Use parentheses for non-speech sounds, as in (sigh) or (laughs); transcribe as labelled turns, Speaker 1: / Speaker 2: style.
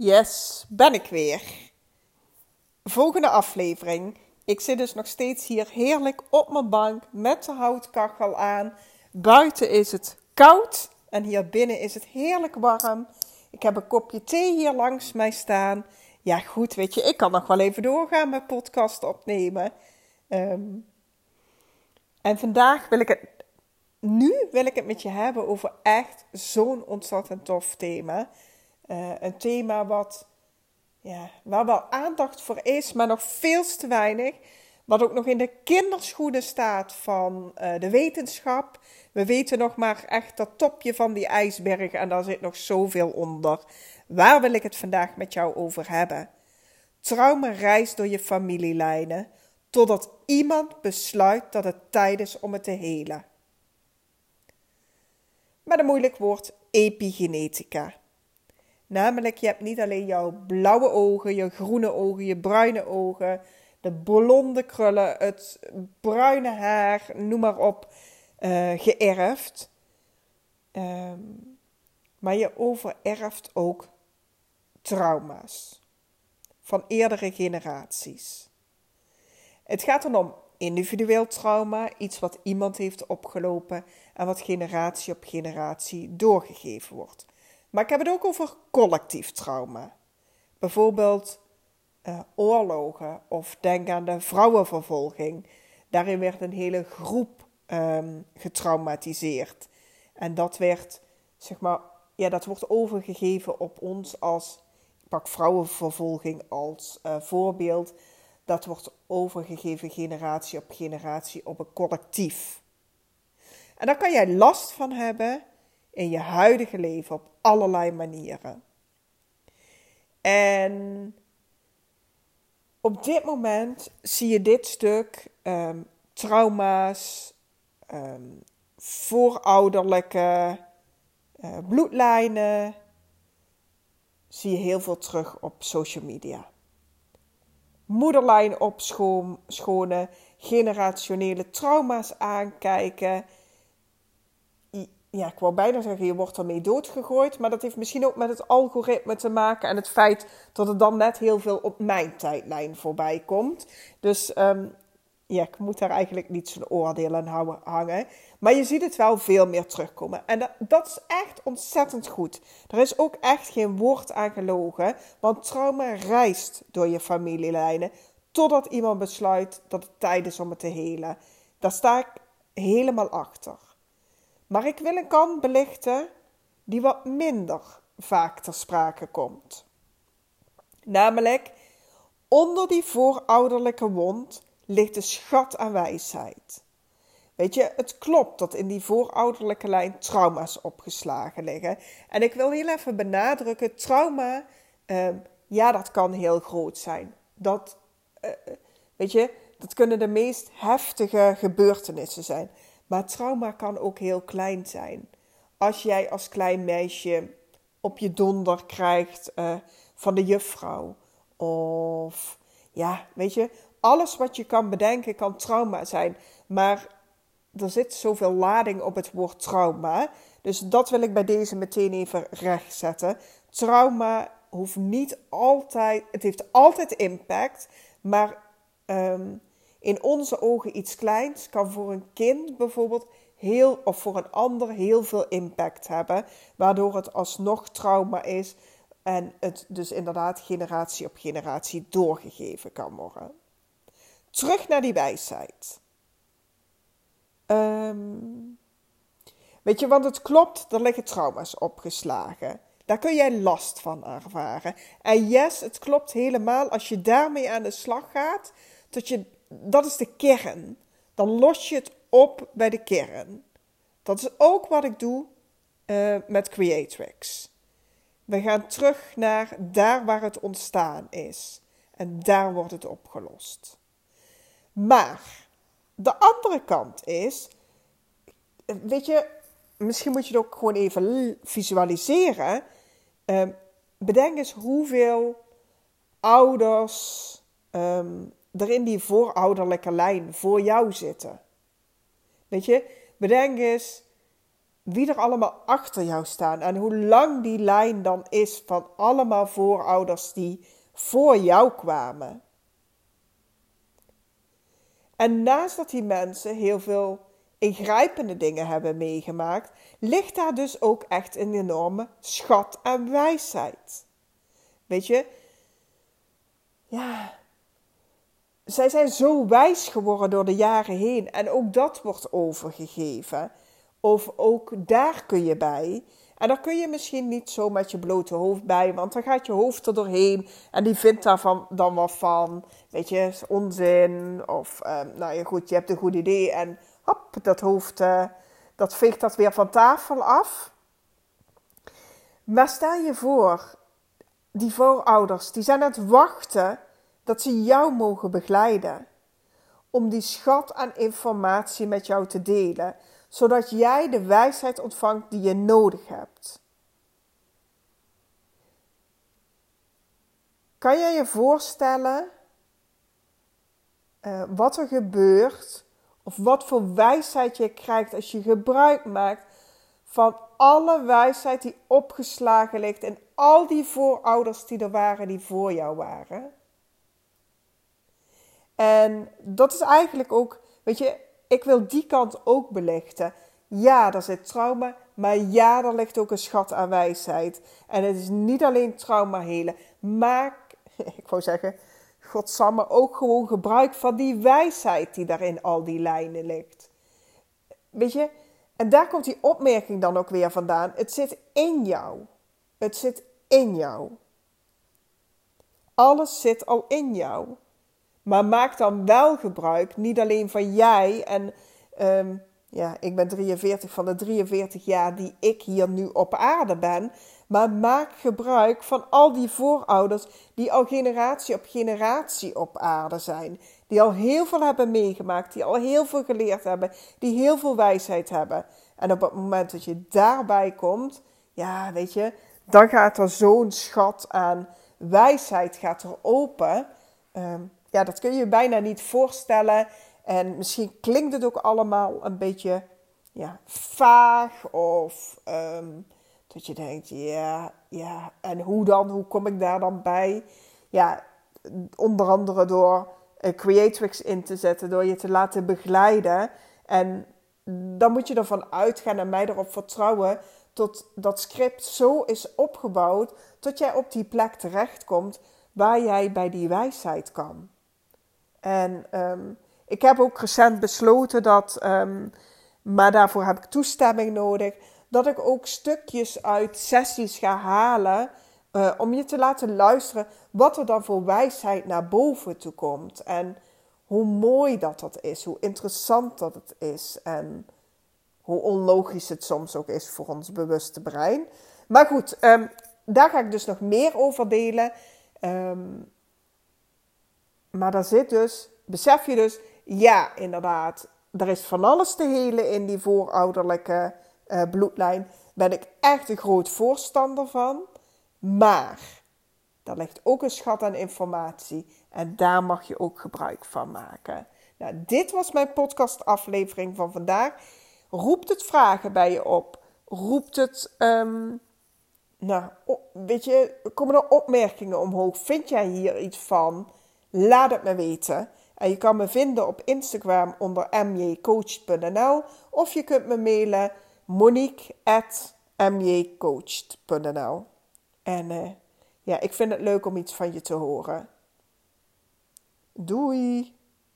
Speaker 1: Yes, ben ik weer. Volgende aflevering. Ik zit dus nog steeds hier heerlijk op mijn bank met de houtkachel aan. Buiten is het koud en hier binnen is het heerlijk warm. Ik heb een kopje thee hier langs mij staan. Ja, goed, weet je, ik kan nog wel even doorgaan met podcast opnemen. Ehm, en vandaag wil ik het. Nu wil ik het met je hebben over echt zo'n ontzettend tof thema. Uh, een thema wat, ja, waar wel aandacht voor is, maar nog veel te weinig. Wat ook nog in de kinderschoenen staat van uh, de wetenschap. We weten nog maar echt dat topje van die ijsberg en daar zit nog zoveel onder. Waar wil ik het vandaag met jou over hebben? Trauma reist door je familielijnen totdat iemand besluit dat het tijd is om het te helen. Met een moeilijk woord epigenetica. Namelijk, je hebt niet alleen jouw blauwe ogen, je groene ogen, je bruine ogen, de blonde krullen, het bruine haar, noem maar op, uh, geërfd. Um, maar je overerft ook trauma's van eerdere generaties. Het gaat dan om individueel trauma, iets wat iemand heeft opgelopen en wat generatie op generatie doorgegeven wordt. Maar ik heb het ook over collectief trauma. Bijvoorbeeld uh, oorlogen of denk aan de vrouwenvervolging. Daarin werd een hele groep um, getraumatiseerd. En dat werd, zeg maar, ja, dat wordt overgegeven op ons als, ik pak vrouwenvervolging als uh, voorbeeld. Dat wordt overgegeven generatie op generatie op een collectief. En daar kan jij last van hebben in je huidige leven op allerlei manieren. En op dit moment zie je dit stuk um, trauma's, um, voorouderlijke uh, bloedlijnen, zie je heel veel terug op social media. Moederlijn opschonen, generationele trauma's aankijken ja, ik wou bijna zeggen, je wordt ermee doodgegooid. Maar dat heeft misschien ook met het algoritme te maken. En het feit dat er dan net heel veel op mijn tijdlijn voorbij komt. Dus um, ja, ik moet daar eigenlijk niet zo'n oordeel aan hangen. Maar je ziet het wel veel meer terugkomen. En dat, dat is echt ontzettend goed. Er is ook echt geen woord aan gelogen. Want trauma reist door je familielijnen. Totdat iemand besluit dat het tijd is om het te helen. Daar sta ik helemaal achter. Maar ik wil een kant belichten die wat minder vaak ter sprake komt. Namelijk, onder die voorouderlijke wond ligt een schat aan wijsheid. Weet je, het klopt dat in die voorouderlijke lijn trauma's opgeslagen liggen. En ik wil heel even benadrukken: trauma, uh, ja, dat kan heel groot zijn. Dat, uh, weet je, dat kunnen de meest heftige gebeurtenissen zijn. Maar trauma kan ook heel klein zijn. Als jij als klein meisje op je donder krijgt uh, van de juffrouw. Of ja, weet je, alles wat je kan bedenken kan trauma zijn. Maar er zit zoveel lading op het woord trauma. Dus dat wil ik bij deze meteen even rechtzetten. Trauma hoeft niet altijd, het heeft altijd impact. Maar um, in onze ogen iets kleins kan voor een kind bijvoorbeeld heel, of voor een ander heel veel impact hebben, waardoor het alsnog trauma is en het dus inderdaad generatie op generatie doorgegeven kan worden. Terug naar die wijsheid. Um, weet je, want het klopt, er liggen trauma's opgeslagen. Daar kun jij last van ervaren. En yes, het klopt helemaal als je daarmee aan de slag gaat, dat je dat is de kern. Dan los je het op bij de kern. Dat is ook wat ik doe uh, met Creatrix. We gaan terug naar daar waar het ontstaan is. En daar wordt het opgelost. Maar de andere kant is, weet je, misschien moet je het ook gewoon even visualiseren. Uh, bedenk eens hoeveel ouders, um, er in die voorouderlijke lijn voor jou zitten. Weet je, bedenk eens wie er allemaal achter jou staan en hoe lang die lijn dan is van allemaal voorouders die voor jou kwamen. En naast dat die mensen heel veel ingrijpende dingen hebben meegemaakt, ligt daar dus ook echt een enorme schat aan wijsheid. Weet je, ja, zij zijn zo wijs geworden door de jaren heen en ook dat wordt overgegeven. Of ook daar kun je bij. En daar kun je misschien niet zo met je blote hoofd bij, want dan gaat je hoofd er doorheen en die vindt daar dan wat van. Weet je, onzin. Of, ehm, nou ja, goed, je hebt een goed idee en hop, dat hoofd, uh, dat veegt dat weer van tafel af. Maar stel je voor, die voorouders, die zijn aan het wachten dat ze jou mogen begeleiden. Om die schat aan informatie met jou te delen zodat jij de wijsheid ontvangt die je nodig hebt. Kan jij je voorstellen uh, wat er gebeurt of wat voor wijsheid je krijgt als je gebruik maakt van alle wijsheid die opgeslagen ligt in al die voorouders die er waren die voor jou waren? En dat is eigenlijk ook, weet je, ik wil die kant ook belichten. Ja, er zit trauma, maar ja, er ligt ook een schat aan wijsheid. En het is niet alleen trauma helen. Maak, (laughs) ik wou zeggen, godsamme, ook gewoon gebruik van die wijsheid die daar in al die lijnen ligt. Weet je, en daar komt die opmerking dan ook weer vandaan. Het zit in jou. Het zit in jou. Alles zit al in jou. Maar maak dan wel gebruik, niet alleen van jij en ehm, ja, ik ben 43 van de 43 jaar die ik hier nu op aarde ben. Maar maak gebruik van al die voorouders die al generatie op generatie op aarde zijn. Die al heel veel hebben meegemaakt, die al heel veel geleerd hebben, die heel veel wijsheid hebben. En op het moment dat je daarbij komt, ja, weet je, dan gaat er zo'n schat aan wijsheid gaat er open. Um, ja, dat kun je je bijna niet voorstellen. En misschien klinkt het ook allemaal een beetje ja, vaag of ehm, dat je denkt, ja, ja, en hoe dan? Hoe kom ik daar dan bij? Ja, onder andere door uh, Creatrix in te zetten, door je te laten begeleiden. En dan moet je ervan uitgaan en mij erop vertrouwen tot dat script zo is opgebouwd tot jij op die plek terechtkomt waar jij bij die wijsheid kan. En um, ik heb ook recent besloten dat, um, maar daarvoor heb ik toestemming nodig, dat ik ook stukjes uit sessies ga halen. Uh, om je te laten luisteren wat er dan voor wijsheid naar boven toe komt. En hoe mooi dat dat is, hoe interessant dat het is. En hoe onlogisch het soms ook is voor ons bewuste brein. Maar goed, um, daar ga ik dus nog meer over delen. Um, maar daar zit dus, besef je dus, ja, inderdaad, er is van alles te helen in die voorouderlijke uh, bloedlijn. Ben ik echt een groot voorstander van. Maar daar ligt ook een schat aan informatie en daar mag je ook gebruik van maken. Nou, dit was mijn podcastaflevering van vandaag. Roept het vragen bij je op? Roept het, um, nou, weet je, komen er opmerkingen omhoog? Vind jij hier iets van? Laat het me weten. En je kan me vinden op Instagram onder mjcoached.nl of je kunt me mailen monique.mjcoached.nl. En uh, ja, ik vind het leuk om iets van je te horen. Doei!